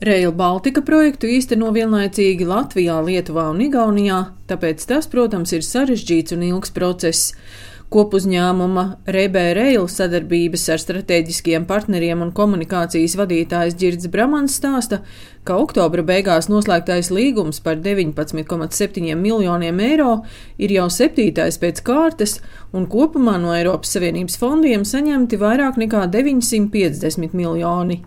Rail Baltica projektu īsteno vienlaicīgi Latvijā, Lietuvā un Igaunijā, tāpēc tas, protams, ir sarežģīts un ilgs process. Kopuzņēmuma Rebē Rail sadarbības ar strateģiskiem partneriem un komunikācijas vadītājs Girds Bramans stāsta, ka oktobra beigās noslēgtais līgums par 19,7 miljoniem eiro ir jau septītais pēc kārtas, un kopumā no Eiropas Savienības fondiem saņemti vairāk nekā 950 miljoni.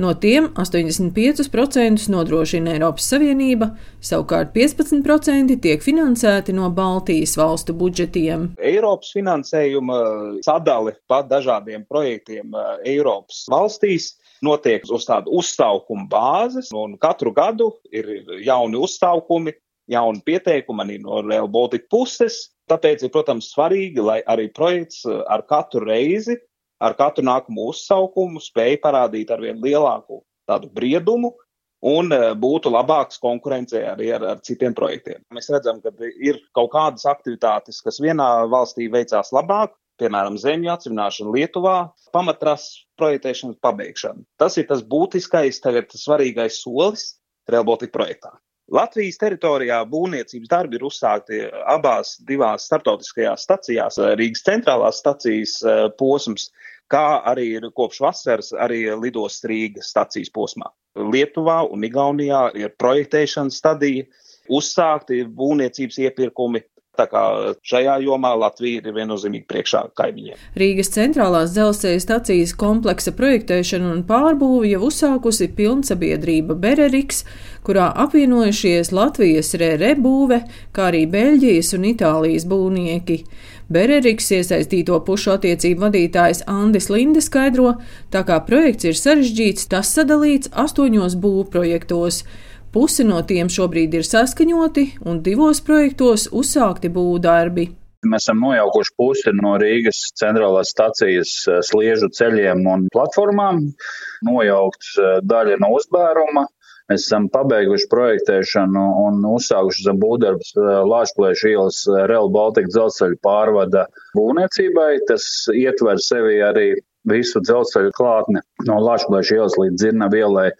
No tiem 85% nodrošina Eiropas Savienība, savukārt 15% tiek finansēti no Baltijas valstu budžetiem. Eiropas finansējuma sadali pa dažādiem projektiem eh, Eiropas valstīs notiek uz tādu uzstāvkumu bāzes, un katru gadu ir jauni uzstāvkumi, jauni pieteikumi arī no Real Baltica puses. Tāpēc ir, protams, svarīgi, lai arī projekts eh, ar katru reizi ar katru nākamo uzsaukumu spēja parādīt ar vien lielāku tādu briedumu un e, būtu labāks konkurencē arī ar, ar citiem projektiem. Mēs redzam, ka ir kaut kādas aktivitātes, kas vienā valstī veicās labāk, piemēram, zemju atsevināšana Lietuvā, pamatrases projektēšanas pabeigšana. Tas ir tas būtiskais, tagad svarīgais solis Railbaltica projektā. Latvijas teritorijā būvniecības darbi ir uzsākti abās divās startautiskajās stacijās, Rīgas centrālās stacijas e, posms, kā arī ir kopš vasaras arī lidos Rīgas stacijas posmā. Lietuvā un Igaunijā ir projektēšanas stadija, uzsākti būvniecības iepirkumi, Tā kā šajā jomā Latvija ir viennozīmīgi priekšā kaimiņiem. Rīgas centrālās dzelzceļa stacijas kompleksa projektēšanu un pārbūvi jau uzsākusi pilnsabiedrība Bereriks, kurā apvienojušies Latvijas RR būve, kā arī Beļģijas un Itālijas būvnieki. Bereriks iesaistīto pušu attiecību vadītājs Andis Linde skaidro, tā kā projekts ir sarežģīts, tas sadalīts astoņos būvprojektos. Pusi no tiem šobrīd ir saskaņoti, un divos projektos uzsākti būvdarbi. Mēs esam nojaukuši pusi no Rīgas centrālās stacijas eh, sliežu ceļiem un platformām, nojaukt eh, daļa no uzbēruma. Mēs esam pabeiguši projektēšanu un uzsākuši būvdarbus eh, Lāčplēša ielas Real Baltica dzelzceļa pārvada būvniecībai. Tas ietver sevi arī visu dzelzceļa klātni no Lāčplēša ielas līdz Dzirnavu ielai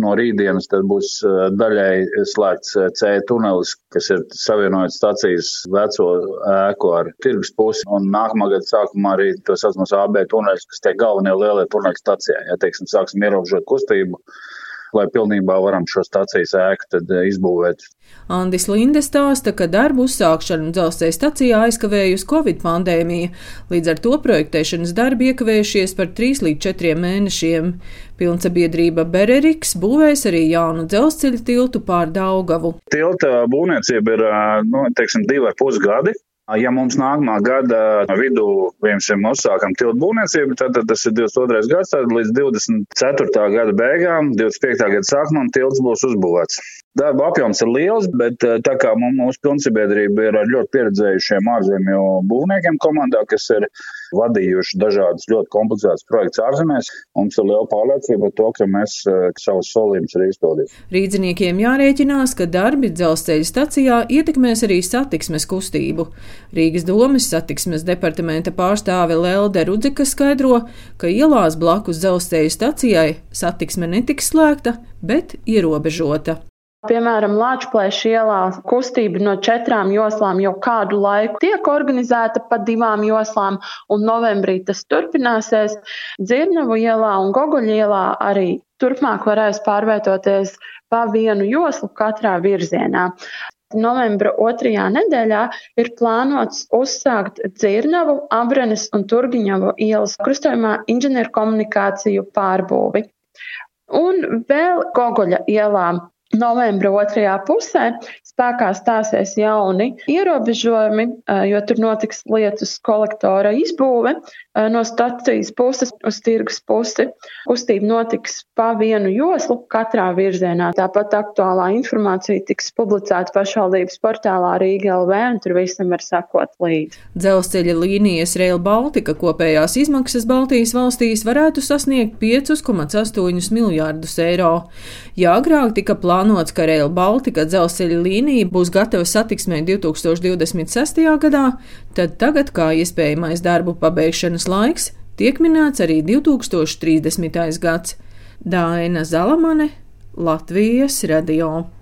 No rītdienas būs eh, daļai slēgts eh, C tunelis, kas ir savienojot stacijas veco ēku ar tirgus pusi, un nākamā gada sākumā arī to saucamos AB tuneļus, kas tie galvenie lielie tuneļi stacijā. Ja, teiksim, sāksim ierobežot kustību lai pilnībā varam šo stācijas ēku tad eh, izbūvēt. Andis Linde stāsta, ka darbu uzsākšanu dzelzceļa stacijā aizkavējusi Covid pandēmija, līdz ar to projektēšanas darbi iekavējušies par 3 līdz 4 mēnešiem. Pilnsabiedrība Bereriks būvēs arī jaunu dzelzceļa tiltu pār Daugavu. Tilta būvniecība ir, nu, teiksim, divi ar pus gadi. Ja mums nākamā gada vidū piemēram uzsākam tiltu būvniecību, tad, tad tas ir 22. gads, tad līdz 24. gada beigām, 25. gada sākumam tilts būs uzbūvēts. Darba apjoms ir liels, bet eh, tā kā mūsu pilnsabiedrība ir ar ļoti pieredzējušiem ārzemju būvniekiem komandā, kas ir vadījuši dažādus ļoti komplicētus projektus ārzemēs, mums ir liela pārliecība par to, ka mēs eh, savus solījumus arī izpildīsim. Rīdziniekiem jārēķinās, ka darbi dzelzceļa stacijā ietekmēs arī satiksmes kustību. Rīgas domas satiksmes departamenta pārstāve Lelde Rudzika skaidro, ka ielās blakus dzelzceļa stacijai satiksme netiks slēgta, bet ierobežota. Piemēram, Latvijas ielā kustība no četrām joslām jau kādu laiku tiek organizēta pa divām joslām, un novembrī tas turpināsies. Dzirnavu ielā un Goguļa ielā arī turpmāk varēs pārvietoties pa vienu joslu katrā virzienā. Novembra otrajā nedēļā ir plānots uzsākt Dzirnavu, Abrenes un Turgiņavu ielas krustojumā inženierkomunikāciju pārbūvi. Un vēl Gogoļa ielā Novembra otrajā pusē spēkā stāsies jauni ierobežojumi, jo tur notiks lietus kolektora izbūve no stacijas puses uz tirgus pusi. Kustība notiks pa vienu joslu katrā virzienā. Tāpat aktuālā informācija tiks publicēta pašvaldības portālā Rīga LV, un tur visam var sakot līdzi. Dzelzceļa līnijas Rail Baltica kopējās izmaksas Baltijas valstīs varētu sasniegt 5,8 miljārdus eiro. Ja agrāk tika plānots plānots, ka Rail Baltica dzelzceļa līnija būs gatava satiksmē 2026. gadā, tad tagad, kā iespējamais darbu pabeigšanas laiks, tiek minēts arī 2030. gads. Dāina Zalamane, Latvijas radio.